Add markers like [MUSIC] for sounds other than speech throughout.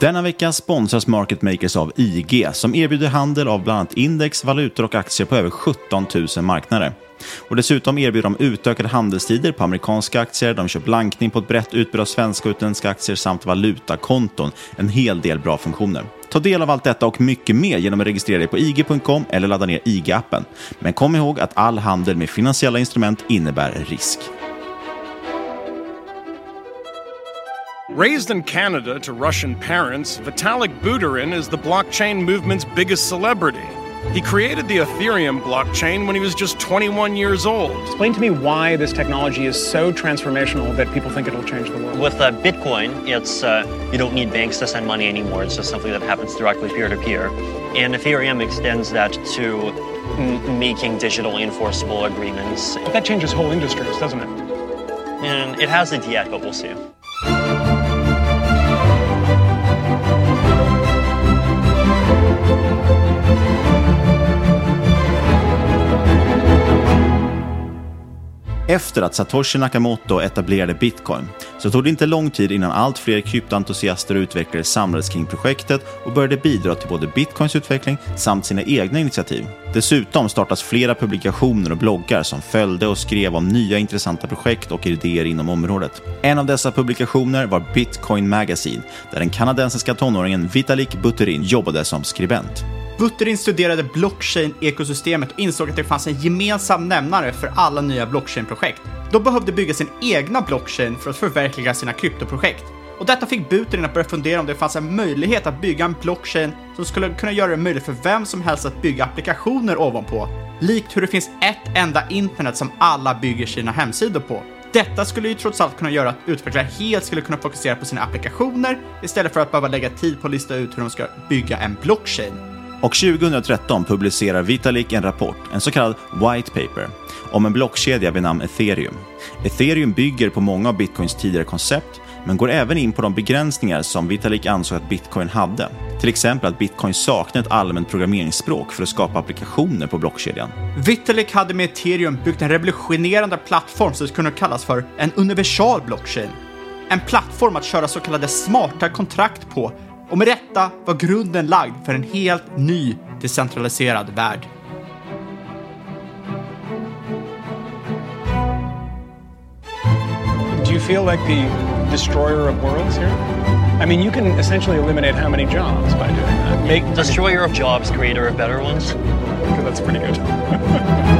Denna vecka sponsras Market Makers av IG som erbjuder handel av bland annat index, valutor och aktier på över 17 000 marknader. Och dessutom erbjuder de utökade handelstider på amerikanska aktier, de kör blankning på ett brett utbud av svenska och utländska aktier samt valutakonton. En hel del bra funktioner. Ta del av allt detta och mycket mer genom att registrera dig på IG.com eller ladda ner IG-appen. Men kom ihåg att all handel med finansiella instrument innebär risk. Raised in Canada to Russian parents, Vitalik Buterin is the blockchain movement's biggest celebrity. He created the Ethereum blockchain when he was just 21 years old. Explain to me why this technology is so transformational that people think it'll change the world. With uh, Bitcoin, it's uh, you don't need banks to send money anymore. It's just something that happens directly peer to peer. And Ethereum extends that to m- making digital enforceable agreements. But that changes whole industries, doesn't it? And it hasn't yet, but we'll see. Efter att Satoshi Nakamoto etablerade bitcoin så tog det inte lång tid innan allt fler kryptoentusiaster och utvecklare samlades kring projektet och började bidra till både bitcoins utveckling samt sina egna initiativ. Dessutom startas flera publikationer och bloggar som följde och skrev om nya intressanta projekt och idéer inom området. En av dessa publikationer var Bitcoin Magazine där den kanadensiska tonåringen Vitalik Buterin jobbade som skribent. Buterin studerade blockchain-ekosystemet och insåg att det fanns en gemensam nämnare för alla nya blockchain-projekt. De behövde bygga sin egna blockchain för att förverkliga sina kryptoprojekt. Och detta fick Buterin att börja fundera om det fanns en möjlighet att bygga en blockchain som skulle kunna göra det möjligt för vem som helst att bygga applikationer ovanpå. Likt hur det finns ett enda internet som alla bygger sina hemsidor på. Detta skulle ju trots allt kunna göra att utvecklare helt skulle kunna fokusera på sina applikationer istället för att behöva lägga tid på att lista ut hur de ska bygga en blockchain. Och 2013 publicerar Vitalik en rapport, en så kallad white paper, om en blockkedja vid namn ethereum. Ethereum bygger på många av bitcoins tidigare koncept, men går även in på de begränsningar som Vitalik ansåg att bitcoin hade. Till exempel att bitcoin saknar ett allmänt programmeringsspråk för att skapa applikationer på blockkedjan. Vitalik hade med ethereum byggt en revolutionerande plattform som skulle kunna kallas för en universal blockchain. En plattform att köra så kallade smarta kontrakt på och med detta var grunden lagd för en helt ny decentraliserad värld. Do you feel like the destroyer of worlds here? I mean, you can essentially eliminate how many jobs by doing that? Make destroyer of jobs, creator of better ones. Okay, that's pretty good. [LAUGHS]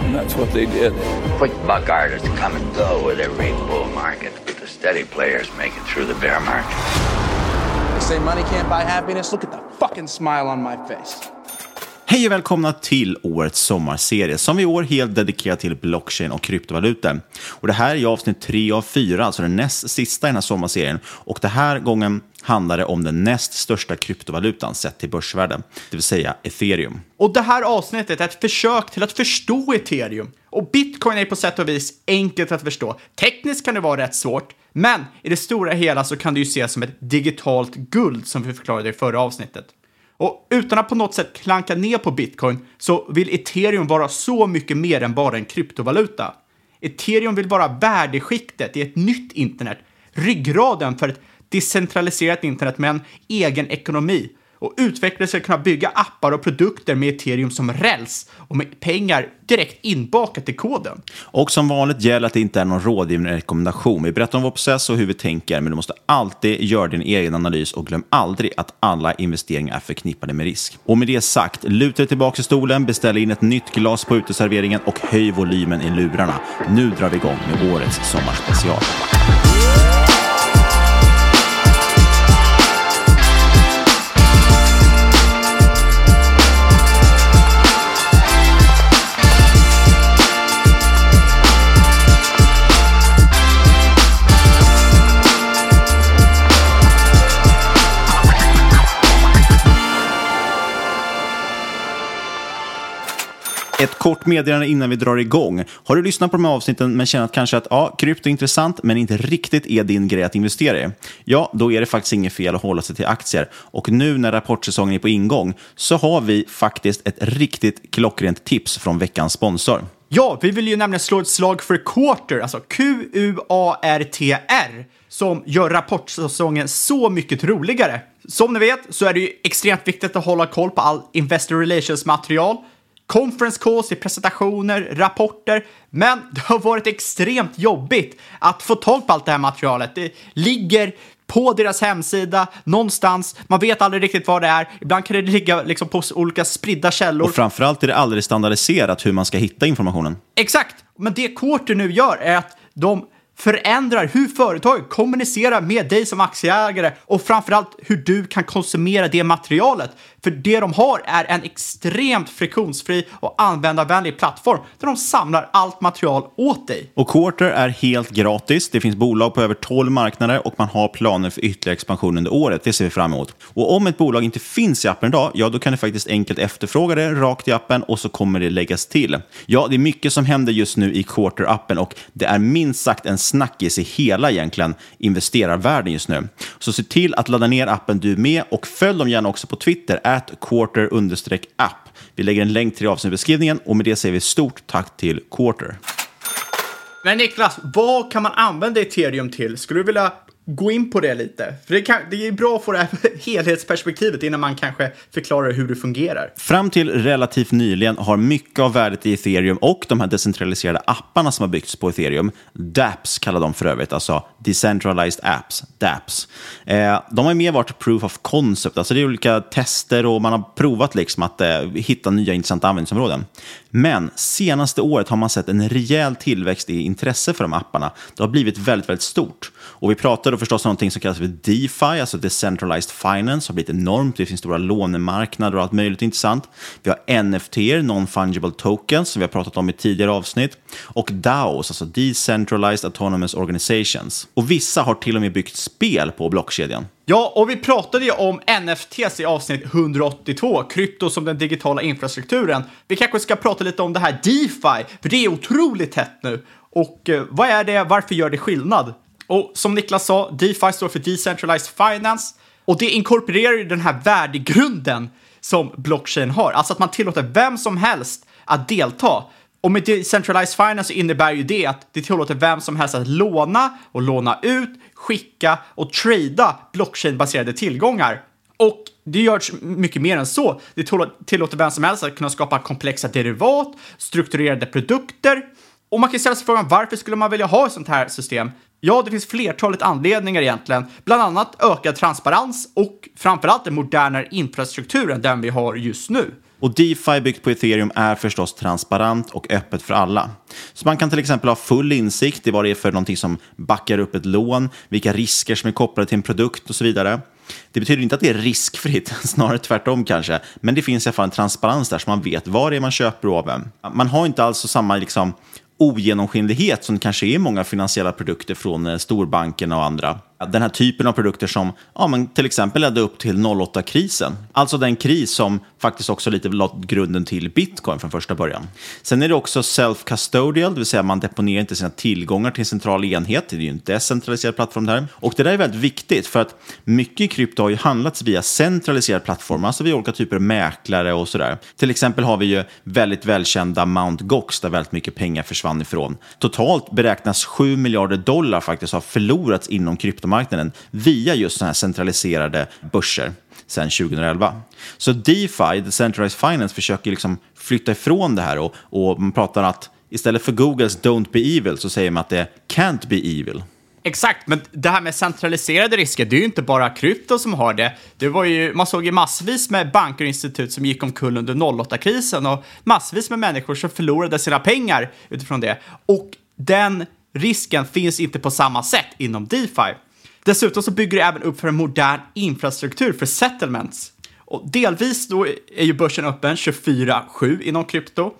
And that's what they did. Quick buck artists come and go with every bull market, but the steady players make it through the bear market. They say money can't buy happiness. Look at the fucking smile on my face. Hej och välkomna till årets sommarserie som vi i år helt dedikerar till blockchain och kryptovalutor. Och det här är avsnitt 3 av 4, alltså den näst sista i den här sommarserien. Och den här gången handlar det om den näst största kryptovalutan sett till börsvärde, det vill säga ethereum. Och det här avsnittet är ett försök till att förstå ethereum. Och bitcoin är på sätt och vis enkelt att förstå. Tekniskt kan det vara rätt svårt, men i det stora hela så kan det ju ses som ett digitalt guld som vi förklarade i förra avsnittet. Och utan att på något sätt klanka ner på bitcoin så vill ethereum vara så mycket mer än bara en kryptovaluta. Ethereum vill vara värdeskiktet i ett nytt internet, ryggraden för ett decentraliserat internet med en egen ekonomi och utvecklare ska kunna bygga appar och produkter med ethereum som räls och med pengar direkt inbakat i koden. Och som vanligt gäller att det inte är någon rådgivning eller rekommendation. Vi berättar om vår process och hur vi tänker, men du måste alltid göra din egen analys och glöm aldrig att alla investeringar är förknippade med risk. Och med det sagt, luta dig tillbaka i stolen, beställ in ett nytt glas på uteserveringen och höj volymen i lurarna. Nu drar vi igång med årets sommarspecial. Ett kort meddelande innan vi drar igång. Har du lyssnat på de här avsnitten men känner att kanske att ja, krypto är intressant men inte riktigt är din grej att investera i? Ja, då är det faktiskt inget fel att hålla sig till aktier. Och nu när rapportsäsongen är på ingång så har vi faktiskt ett riktigt klockrent tips från veckans sponsor. Ja, vi vill ju nämligen slå ett slag för Quarter, alltså Q-U-A-R-T-R, som gör rapportsäsongen så mycket roligare. Som ni vet så är det ju extremt viktigt att hålla koll på all Investor Relations-material, conference calls, i presentationer, rapporter, men [LAUGHS] det har varit extremt jobbigt att få tag på allt det här materialet. Det ligger på deras hemsida någonstans. Man vet aldrig riktigt vad det är. Ibland kan det ligga liksom på olika spridda källor. Och framförallt är det aldrig standardiserat hur man ska hitta informationen. Exakt, men det Quarter nu gör är att de förändrar hur företag kommunicerar med dig som aktieägare och framförallt hur du kan konsumera det materialet. För det de har är en extremt friktionsfri och användarvänlig plattform där de samlar allt material åt dig. Och Quarter är helt gratis. Det finns bolag på över 12 marknader och man har planer för ytterligare expansion under året. Det ser vi fram emot. Och om ett bolag inte finns i appen idag, ja då kan du faktiskt enkelt efterfråga det rakt i appen och så kommer det läggas till. Ja, det är mycket som händer just nu i Quarter-appen och det är minst sagt en snackis i hela egentligen investerarvärlden just nu. Så se till att ladda ner appen du är med och följ dem gärna också på Twitter, at quarter-app. Vi lägger en länk till det i avsnittbeskrivningen och med det säger vi stort tack till Quarter. Men Niklas, vad kan man använda ethereum till? Skulle du vilja gå in på det lite? För det, kan, det är bra att få det här [LAUGHS] helhetsperspektivet innan man kanske förklarar hur det fungerar. Fram till relativt nyligen har mycket av värdet i ethereum och de här decentraliserade apparna som har byggts på ethereum, DApps kallar de för övrigt, alltså Decentralized Apps, DApps. Eh, de har mer varit proof of concept, alltså det är olika tester och man har provat liksom att eh, hitta nya intressanta användningsområden. Men senaste året har man sett en rejäl tillväxt i intresse för de apparna. Det har blivit väldigt, väldigt stort. Och vi pratar då förstås om någonting som kallas för DeFi, alltså Decentralized Finance, har blivit enormt. Det finns stora lånemarknader och allt möjligt intressant. Vi har NFT, Non-Fungible Tokens, som vi har pratat om i tidigare avsnitt. Och DAOs, alltså Decentralized Autonomous Organizations. Och vissa har till och med byggt spel på blockkedjan. Ja, och vi pratade ju om NFTs i avsnitt 182, krypto som den digitala infrastrukturen. Vi kanske ska prata lite om det här DeFi, för det är otroligt hett nu. Och eh, vad är det? Varför gör det skillnad? Och som Niklas sa, DeFi står för Decentralized Finance och det inkorporerar ju den här värdegrunden som blockchain har, alltså att man tillåter vem som helst att delta. Och med decentralized finance innebär ju det att det tillåter vem som helst att låna och låna ut, skicka och trada blockchain-baserade tillgångar. Och det görs mycket mer än så. Det tillåter vem som helst att kunna skapa komplexa derivat, strukturerade produkter. Och man kan ställa sig frågan varför skulle man vilja ha ett sånt här system? Ja, det finns flertalet anledningar egentligen, bland annat ökad transparens och framförallt en modernare infrastruktur än den vi har just nu. Och DeFi byggt på ethereum är förstås transparent och öppet för alla. Så man kan till exempel ha full insikt i vad det är för någonting som backar upp ett lån, vilka risker som är kopplade till en produkt och så vidare. Det betyder inte att det är riskfritt, [LAUGHS] snarare tvärtom kanske. Men det finns i alla fall en transparens där så man vet vad det är man köper och av vem. Man har inte alls samma liksom, ogenomskinlighet som det kanske är i många finansiella produkter från eh, storbankerna och andra den här typen av produkter som ja, men till exempel ledde upp till 08-krisen. Alltså den kris som faktiskt också lite lade grunden till bitcoin från första början. Sen är det också self-custodial, det vill säga man deponerar inte sina tillgångar till en central enhet. Det är ju en decentraliserad plattform där. Och det där är väldigt viktigt för att mycket i krypto har ju handlats via centraliserade plattformar, alltså via olika typer av mäklare och sådär. Till exempel har vi ju väldigt välkända Mount Gox där väldigt mycket pengar försvann ifrån. Totalt beräknas 7 miljarder dollar faktiskt ha förlorats inom krypto kryptomarknaden via just sådana här centraliserade börser sedan 2011. Så DeFi, Decentralized Finance, försöker liksom flytta ifrån det här och, och man pratar att istället för Googles Don't be evil så säger man att det är Can't be evil. Exakt, men det här med centraliserade risker, det är ju inte bara krypto som har det. det var ju, man såg ju massvis med banker och institut som gick omkull under 08-krisen och massvis med människor som förlorade sina pengar utifrån det. Och den risken finns inte på samma sätt inom DeFi. Dessutom så bygger det även upp för en modern infrastruktur för settlements. Och delvis då är ju börsen öppen 24-7 inom krypto.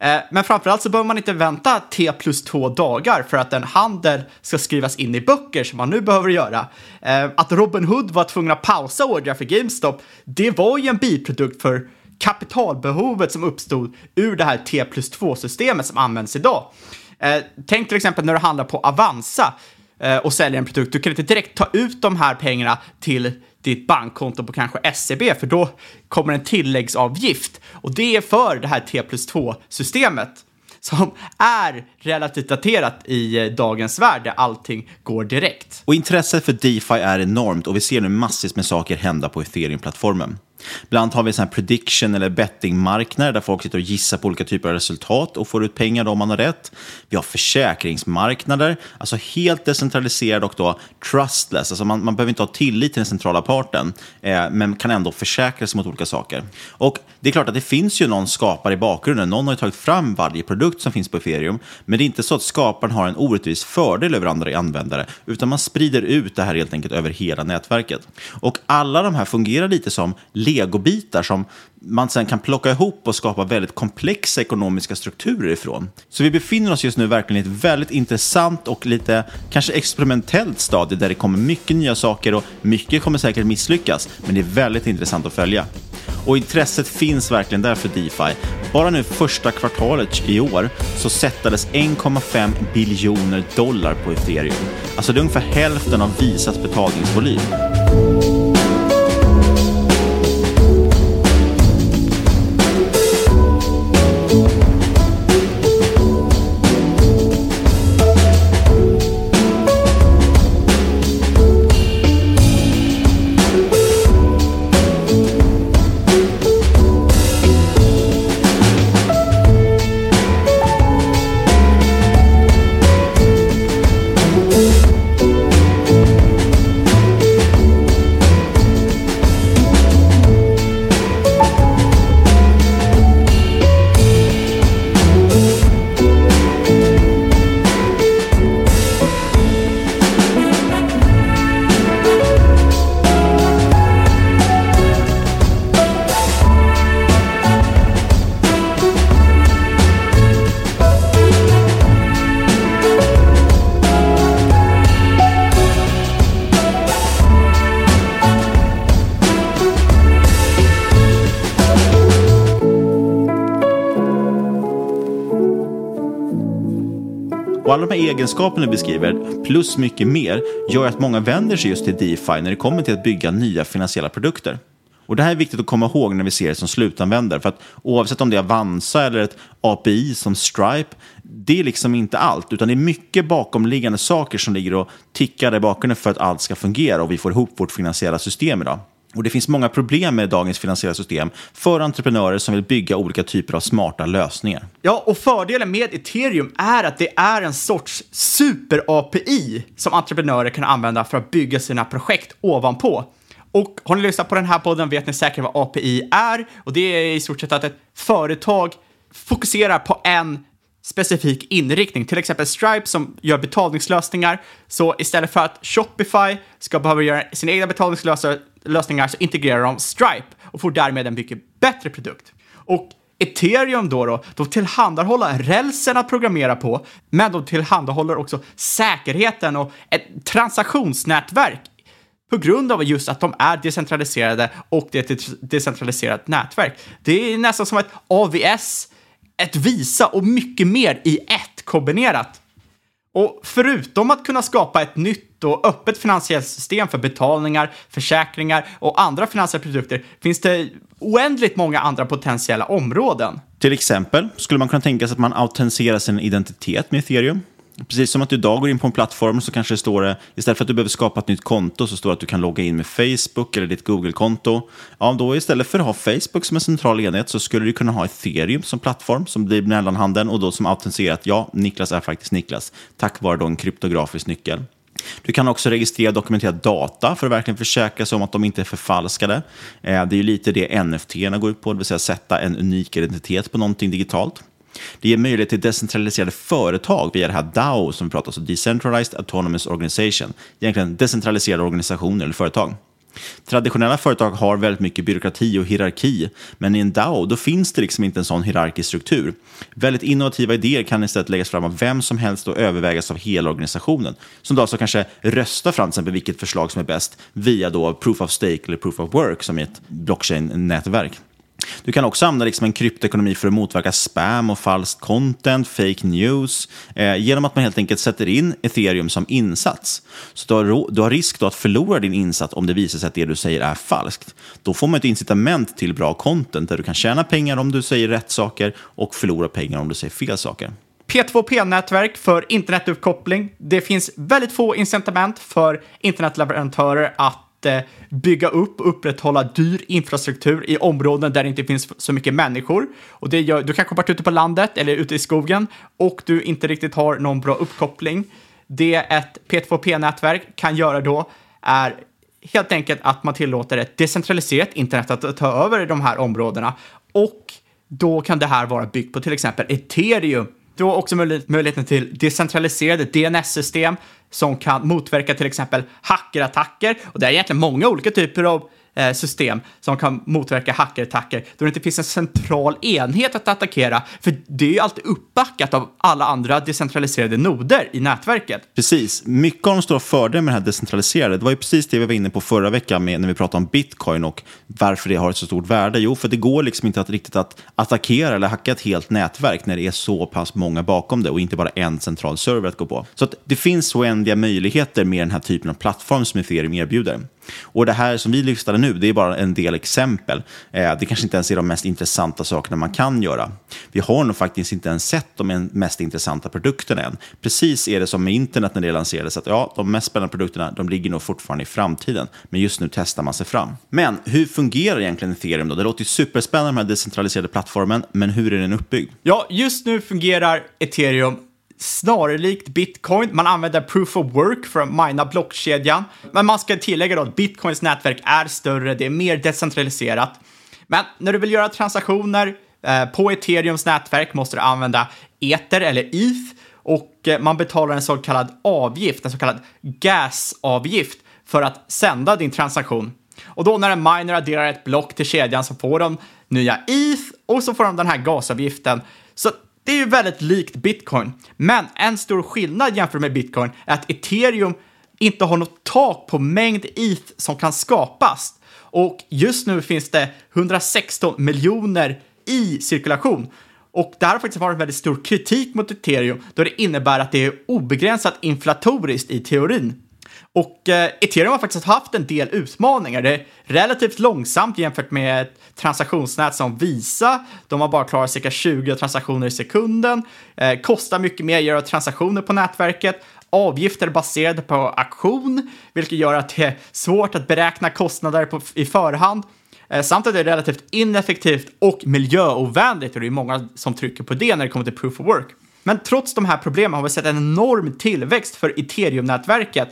Eh, men framförallt så behöver man inte vänta T plus två dagar för att en handel ska skrivas in i böcker som man nu behöver göra. Eh, att Robinhood var tvungen att pausa ordrar för GameStop, det var ju en biprodukt för kapitalbehovet som uppstod ur det här T plus 2-systemet som används idag. Eh, tänk till exempel när du handlar på Avanza. Eh, och säljer en produkt, du kan inte direkt ta ut de här pengarna till ditt bankkonto på kanske SEB, för då kommer en tilläggsavgift. Och det är för det här T plus 2-systemet som är relativt daterat i eh, dagens värld där allting går direkt. Och intresset för DeFi är enormt och vi ser nu massvis med saker hända på ethereum-plattformen. Bland annat har vi en prediction eller bettingmarknader där folk sitter och gissar på olika typer av resultat och får ut pengar då om man har rätt. Vi har försäkringsmarknader, alltså helt decentraliserade och då trustless. Alltså man, man behöver inte ha tillit till den centrala parten, eh, men kan ändå försäkra sig mot olika saker. Och det är klart att det finns ju någon skapare i bakgrunden. Någon har ju tagit fram varje produkt som finns på ethereum, men det är inte så att skaparen har en orättvis fördel över andra användare, utan man sprider ut det här helt enkelt över hela nätverket. Och alla de här fungerar lite som legobitar som man sen kan plocka ihop och skapa väldigt komplexa ekonomiska strukturer ifrån. Så vi befinner oss just nu verkligen i ett väldigt intressant och lite kanske experimentellt stadie där det kommer mycket nya saker och mycket kommer säkert misslyckas, men det är väldigt intressant att följa. Och intresset finns verkligen där för DeFi. Bara nu första kvartalet i år så sättades 1,5 biljoner dollar på ethereum. Alltså det är ungefär hälften av Visas betalningsvolym. Egenskaperna du beskriver, plus mycket mer, gör att många vänder sig just till DeFi när det kommer till att bygga nya finansiella produkter. Och Det här är viktigt att komma ihåg när vi ser det som slutanvändare. För att oavsett om det är Avanza eller ett API som Stripe, det är liksom inte allt. Utan det är mycket bakomliggande saker som ligger och tickar i bakgrunden för att allt ska fungera och vi får ihop vårt finansiella system idag. Och Det finns många problem med dagens finansiella system för entreprenörer som vill bygga olika typer av smarta lösningar. Ja, och fördelen med ethereum är att det är en sorts super-API som entreprenörer kan använda för att bygga sina projekt ovanpå. Och har ni lyssnat på den här podden vet ni säkert vad API är och det är i stort sett att ett företag fokuserar på en specifik inriktning, till exempel Stripe som gör betalningslösningar. Så istället för att Shopify ska behöva göra sina egna betalningslösningar lösningar så integrerar de Stripe och får därmed en mycket bättre produkt. Och Ethereum då, då, de tillhandahåller rälsen att programmera på, men de tillhandahåller också säkerheten och ett transaktionsnätverk på grund av just att de är decentraliserade och det är ett decentraliserat nätverk. Det är nästan som ett AVS ett Visa och mycket mer i ett kombinerat. Och förutom att kunna skapa ett nytt och öppet finansiellt system för betalningar, försäkringar och andra finansiella produkter finns det oändligt många andra potentiella områden. Till exempel skulle man kunna tänka sig att man autentiserar sin identitet med ethereum. Precis som att du idag går in på en plattform så kanske det står det, istället för att du behöver skapa ett nytt konto så står det att du kan logga in med Facebook eller ditt Google-konto. Ja, då istället för att ha Facebook som en central enhet så skulle du kunna ha Ethereum som plattform som blir mellanhanden och då som autentiserat, ja, Niklas är faktiskt Niklas, tack vare då en kryptografisk nyckel. Du kan också registrera och dokumentera data för att verkligen försäkra sig om att de inte är förfalskade. Eh, det är ju lite det NFT går ut på, det vill säga sätta en unik identitet på någonting digitalt. Det ger möjlighet till decentraliserade företag via det här DAO som vi pratar om, Decentralized Autonomous Organization. Egentligen decentraliserade organisationer eller företag. Traditionella företag har väldigt mycket byråkrati och hierarki, men i en DAO då finns det liksom inte en sån hierarkisk struktur. Väldigt innovativa idéer kan istället läggas fram av vem som helst och övervägas av hela organisationen, som då alltså kanske röstar fram till exempel vilket förslag som är bäst via då proof of stake eller proof of work som är ett blockchain-nätverk. Du kan också använda liksom en kryptoekonomi för att motverka spam och falskt content, fake news, eh, genom att man helt enkelt sätter in ethereum som insats. Så du har, du har risk då att förlora din insats om det visar sig att det du säger är falskt. Då får man ett incitament till bra content där du kan tjäna pengar om du säger rätt saker och förlora pengar om du säger fel saker. P2P-nätverk för internetuppkoppling. Det finns väldigt få incitament för internetleverantörer att bygga upp och upprätthålla dyr infrastruktur i områden där det inte finns så mycket människor. Och det gör, du kanske har varit ute på landet eller ute i skogen och du inte riktigt har någon bra uppkoppling. Det ett P2P-nätverk kan göra då är helt enkelt att man tillåter ett decentraliserat internet att ta över de här områdena och då kan det här vara byggt på till exempel ethereum du har också möjligheten till decentraliserade DNS-system som kan motverka till exempel hackerattacker. Och det är egentligen många olika typer av Eh, system som kan motverka hackerattacker då det inte finns en central enhet att attackera. För det är ju alltid uppbackat av alla andra decentraliserade noder i nätverket. Precis. Mycket av de stora fördelarna med det här decentraliserade, det var ju precis det vi var inne på förra veckan med, när vi pratade om bitcoin och varför det har ett så stort värde. Jo, för det går liksom inte att riktigt att attackera eller hacka ett helt nätverk när det är så pass många bakom det och inte bara en central server att gå på. Så att det finns oändliga möjligheter med den här typen av plattform som Ethereum erbjuder. Och det här som vi lyftade nu, det är bara en del exempel. Eh, det kanske inte ens är de mest intressanta sakerna man kan göra. Vi har nog faktiskt inte ens sett de mest intressanta produkterna än. Precis är det som med internet när det lanserades, att ja, de mest spännande produkterna, de ligger nog fortfarande i framtiden. Men just nu testar man sig fram. Men hur fungerar egentligen Ethereum då? Det låter ju superspännande med den decentraliserade plattformen, men hur är den uppbyggd? Ja, just nu fungerar Ethereum snarlikt bitcoin. Man använder proof of work för att mina blockkedjan. Men man ska tillägga då att bitcoins nätverk är större, det är mer decentraliserat. Men när du vill göra transaktioner eh, på ethereums nätverk måste du använda ether eller ETH och eh, man betalar en så kallad avgift, en så kallad gasavgift för att sända din transaktion. Och då när en miner adderar ett block till kedjan så får de nya ETH och så får de den här gasavgiften. Så det är ju väldigt likt bitcoin, men en stor skillnad jämfört med bitcoin är att ethereum inte har något tak på mängd ETH som kan skapas. Och just nu finns det 116 miljoner i cirkulation. Och det här har faktiskt varit väldigt stor kritik mot ethereum då det innebär att det är obegränsat inflatoriskt i teorin. Och eh, ethereum har faktiskt haft en del utmaningar. Det är relativt långsamt jämfört med ett transaktionsnät som Visa. De har bara klarat cirka 20 transaktioner i sekunden. Eh, kostar mycket mer att göra transaktioner på nätverket. Avgifter baserade på auktion, vilket gör att det är svårt att beräkna kostnader på, i förhand. Eh, samt att det är relativt ineffektivt och miljöovänligt och det är många som trycker på det när det kommer till proof of work. Men trots de här problemen har vi sett en enorm tillväxt för ethereum-nätverket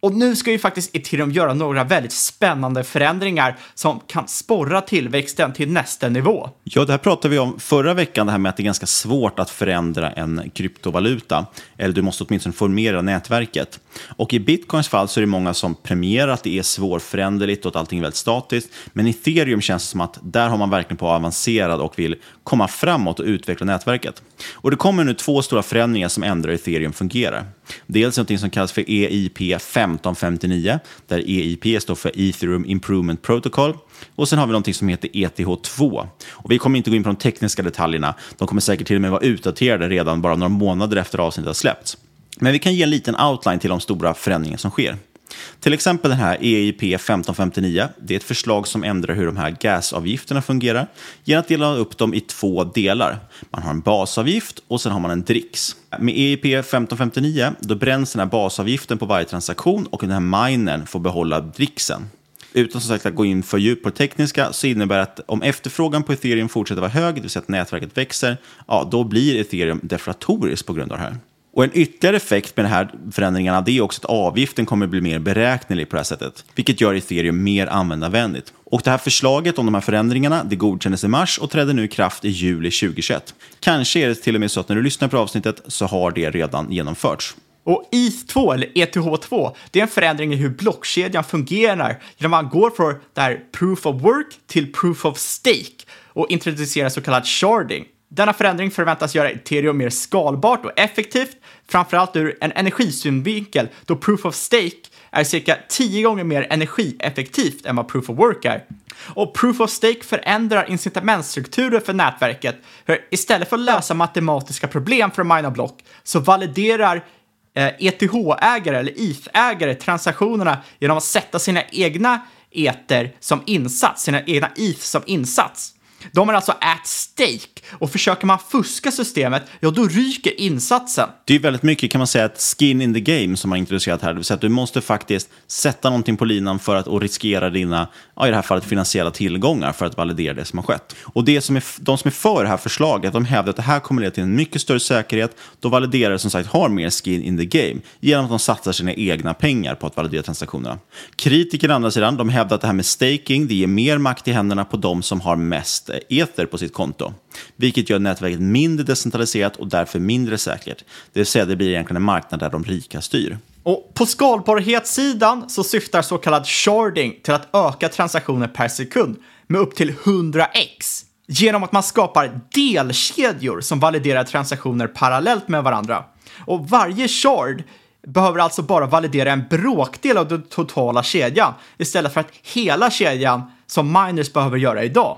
och nu ska ju faktiskt Ethereum göra några väldigt spännande förändringar som kan sporra tillväxten till nästa nivå. Ja, det här pratade vi om förra veckan, det här med att det är ganska svårt att förändra en kryptovaluta. Eller du måste åtminstone formera nätverket. Och i bitcoins fall så är det många som premierar att det är svårföränderligt och att allting är väldigt statiskt. Men i ethereum känns det som att där har man verkligen på avancerad och vill komma framåt och utveckla nätverket. Och det kommer nu två stora förändringar som ändrar hur ethereum fungerar. Dels något som kallas för EIP 1559, där EIP står för Ethereum Improvement Protocol. Och sen har vi något som heter ETH2. Och vi kommer inte gå in på de tekniska detaljerna. De kommer säkert till och med vara utdaterade redan bara några månader efter avsnittet har släppts. Men vi kan ge en liten outline till de stora förändringar som sker. Till exempel den här EIP 1559. Det är ett förslag som ändrar hur de här gasavgifterna fungerar genom att dela upp dem i två delar. Man har en basavgift och sen har man en dricks. Med EIP 1559 då bränns den här basavgiften på varje transaktion och den här minern får behålla dricksen. Utan som sagt att gå in för djupt på det tekniska så innebär det att om efterfrågan på ethereum fortsätter vara hög, det vill säga att nätverket växer, ja, då blir ethereum deflatoriskt på grund av det här. Och en ytterligare effekt med de här förändringarna det är också att avgiften kommer bli mer beräknelig på det här sättet, vilket gör ethereum mer användarvänligt. Och det här förslaget om de här förändringarna det godkändes i mars och trädde nu i kraft i juli 2021. Kanske är det till och med så att när du lyssnar på avsnittet så har det redan genomförts. Och ETH2, eller ETH2, det är en förändring i hur blockkedjan fungerar genom att man går från där proof of work till proof of stake och introducerar så kallad sharding. Denna förändring förväntas göra ethereum mer skalbart och effektivt, framförallt ur en energisynvinkel då proof of stake är cirka 10 gånger mer energieffektivt än vad proof of work är. Och proof of stake förändrar incitamentstrukturer för nätverket. För istället för att lösa matematiska problem för att mina block så validerar eh, ETH-ägare eller ETH-ägare transaktionerna genom att sätta sina egna eter som insats, sina egna ETH som insats. De är alltså at stake och försöker man fuska systemet, ja då ryker insatsen. Det är väldigt mycket kan man säga att skin in the game som har introducerat här, det vill säga att du måste faktiskt sätta någonting på linan för att och riskera dina, ja, i det här fallet finansiella tillgångar för att validera det som har skett. Och det som är, de som är för det här förslaget, de hävdar att det här kommer leda till en mycket större säkerhet, då validerare som sagt har mer skin in the game genom att de satsar sina egna pengar på att validera transaktionerna. Kritiker andra sidan, de hävdar att det här med staking, det ger mer makt i händerna på de som har mest ether på sitt konto, vilket gör nätverket mindre decentraliserat och därför mindre säkert. Det vill säga det blir egentligen en marknad där de rika styr. Och på skalbarhetssidan så syftar så kallad sharding till att öka transaktioner per sekund med upp till 100x genom att man skapar delkedjor som validerar transaktioner parallellt med varandra. Och varje shard behöver alltså bara validera en bråkdel av den totala kedjan istället för att hela kedjan som miners behöver göra idag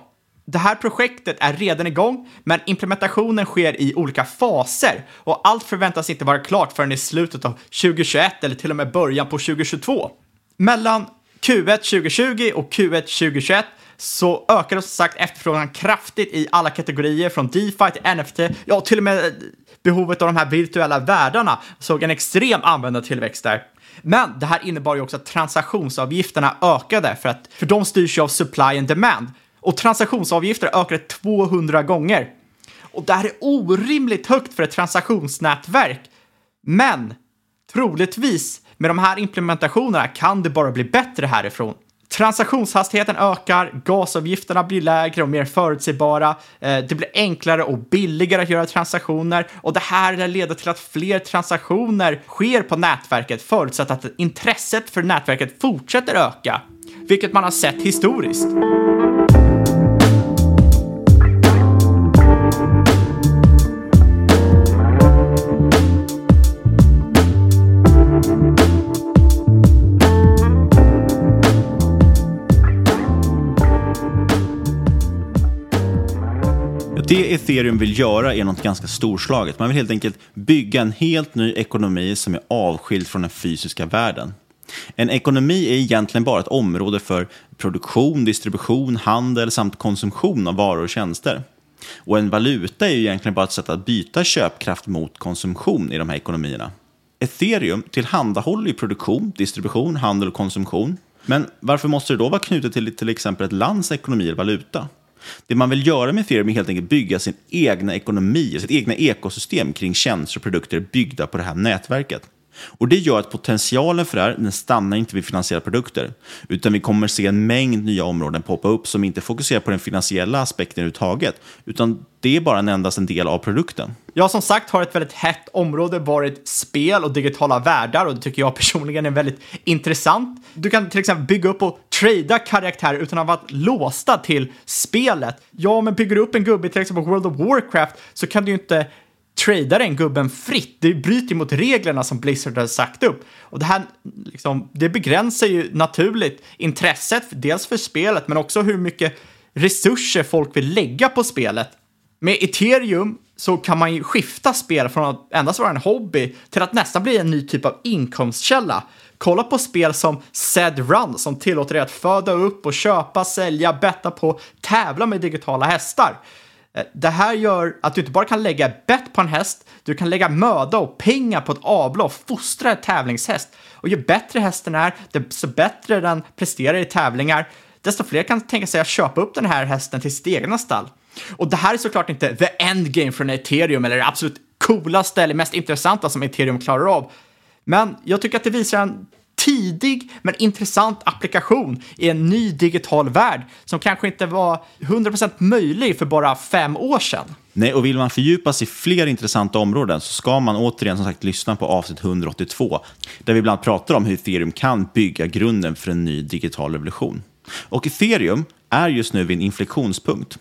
det här projektet är redan igång, men implementationen sker i olika faser och allt förväntas inte vara klart förrän i slutet av 2021 eller till och med början på 2022. Mellan Q1 2020 och Q1 2021 så ökade som sagt efterfrågan kraftigt i alla kategorier från DeFi till NFT, ja till och med eh, behovet av de här virtuella världarna såg en extrem användartillväxt där. Men det här innebar ju också att transaktionsavgifterna ökade för att för de styrs ju av supply and demand och transaktionsavgifter ökade 200 gånger. Och det här är orimligt högt för ett transaktionsnätverk. Men troligtvis med de här implementationerna kan det bara bli bättre härifrån. Transaktionshastigheten ökar, gasavgifterna blir lägre och mer förutsägbara, eh, det blir enklare och billigare att göra transaktioner och det här leder till att fler transaktioner sker på nätverket förutsatt att intresset för nätverket fortsätter öka, vilket man har sett historiskt. Det ethereum vill göra är något ganska storslaget. Man vill helt enkelt bygga en helt ny ekonomi som är avskild från den fysiska världen. En ekonomi är egentligen bara ett område för produktion, distribution, handel samt konsumtion av varor och tjänster. Och en valuta är ju egentligen bara ett sätt att byta köpkraft mot konsumtion i de här ekonomierna. Ethereum tillhandahåller ju produktion, distribution, handel och konsumtion. Men varför måste det då vara knutet till till exempel ett lands ekonomi eller valuta? Det man vill göra med Ethereum är helt enkelt bygga sin egna ekonomi, sitt egna ekosystem kring tjänster och produkter byggda på det här nätverket. Och Det gör att potentialen för det här den stannar inte vid finansiella produkter, utan vi kommer se en mängd nya områden poppa upp som inte fokuserar på den finansiella aspekten överhuvudtaget, utan det är bara en endast en del av produkten. Ja, som sagt har ett väldigt hett område varit spel och digitala världar och det tycker jag personligen är väldigt intressant. Du kan till exempel bygga upp och trada karaktärer utan att vara låsta till spelet. Ja, men bygger du upp en gubbe till exempel World of Warcraft så kan du ju inte tradea den gubben fritt. Det bryter mot reglerna som Blizzard har sagt upp. Och det här liksom, det begränsar ju naturligt intresset, dels för spelet, men också hur mycket resurser folk vill lägga på spelet. Med ethereum så kan man ju skifta spel från att endast vara en hobby till att nästan bli en ny typ av inkomstkälla. Kolla på spel som Zed Run som tillåter dig att föda upp och köpa, sälja, betta på, tävla med digitala hästar. Eh, det här gör att du inte bara kan lägga bett på en häst, du kan lägga möda och pengar på ett avla och fostra en tävlingshäst. Och ju bättre hästen är, desto bättre den presterar i tävlingar, desto fler kan tänka sig att köpa upp den här hästen till sitt egna stall. Och det här är såklart inte the endgame från ethereum eller det absolut coolaste eller mest intressanta som ethereum klarar av. Men jag tycker att det visar en tidig men intressant applikation i en ny digital värld som kanske inte var 100% möjlig för bara fem år sedan. Nej, och vill man fördjupa sig i fler intressanta områden så ska man återigen som sagt lyssna på avsnitt 182 där vi bland annat pratar om hur ethereum kan bygga grunden för en ny digital revolution. Och ethereum är just nu vid en inflektionspunkt.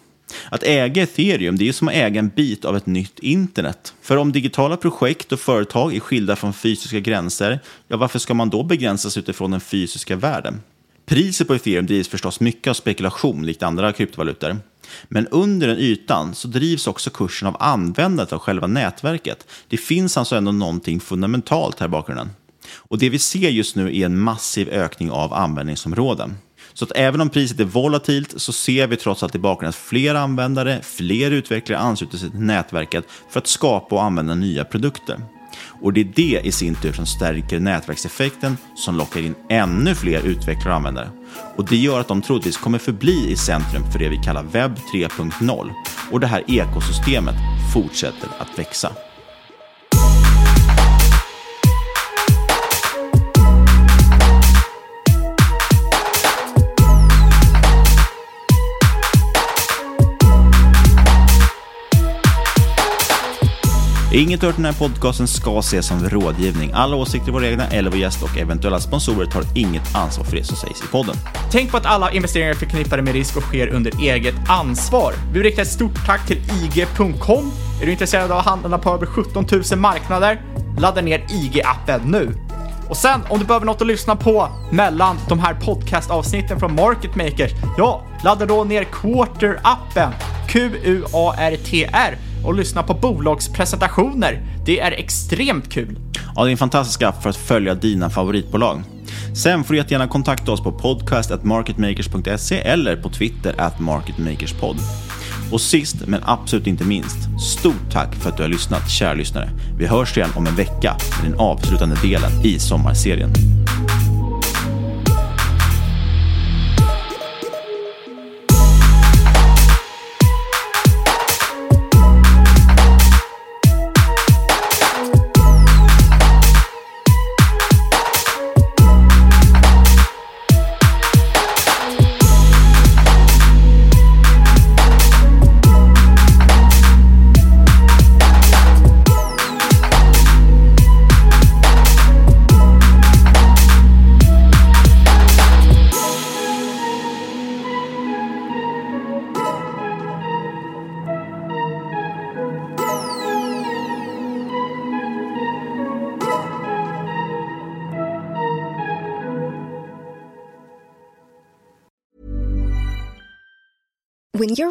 Att äga ethereum det är som att äga en bit av ett nytt internet. För om digitala projekt och företag är skilda från fysiska gränser, ja varför ska man då begränsas utifrån den fysiska världen? Priset på ethereum drivs förstås mycket av spekulation, likt andra kryptovalutor. Men under den ytan så drivs också kursen av användandet av själva nätverket. Det finns alltså ändå någonting fundamentalt här i bakgrunden. Och det vi ser just nu är en massiv ökning av användningsområden. Så att även om priset är volatilt så ser vi trots allt i bakgrunden att fler användare, fler utvecklare ansluter sig till nätverket för att skapa och använda nya produkter. Och det är det i sin tur som stärker nätverkseffekten som lockar in ännu fler utvecklare och användare. Och det gör att de troligtvis kommer förbli i centrum för det vi kallar webb 3.0 och det här ekosystemet fortsätter att växa. Inget hört i den här podcasten ska ses som rådgivning. Alla åsikter är våra egna eller vår gäst och eventuella sponsorer tar inget ansvar för det som sägs i podden. Tänk på att alla investeringar är förknippade med risk och sker under eget ansvar. Vi vill rikta ett stort tack till IG.com. Är du intresserad av att handla på över 17 000 marknader? Ladda ner IG-appen nu. Och sen om du behöver något att lyssna på mellan de här podcastavsnitten från Market Makers, ja, ladda då ner Quarter-appen, Q-U-A-R-T-R och lyssna på bolagspresentationer. Det är extremt kul. Ja, det är en fantastisk app för att följa dina favoritbolag. Sen får du jättegärna kontakta oss på podcast.marketmakers.se eller på Twitter at marketmakerspod. Och sist men absolut inte minst, stort tack för att du har lyssnat, kära lyssnare. Vi hörs igen om en vecka med den avslutande delen i sommarserien.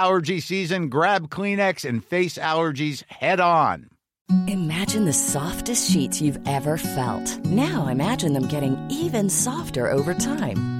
allergy season, grab Kleenex and face allergies head on. Imagine the softest sheets you've ever felt. Now imagine them getting even softer over time.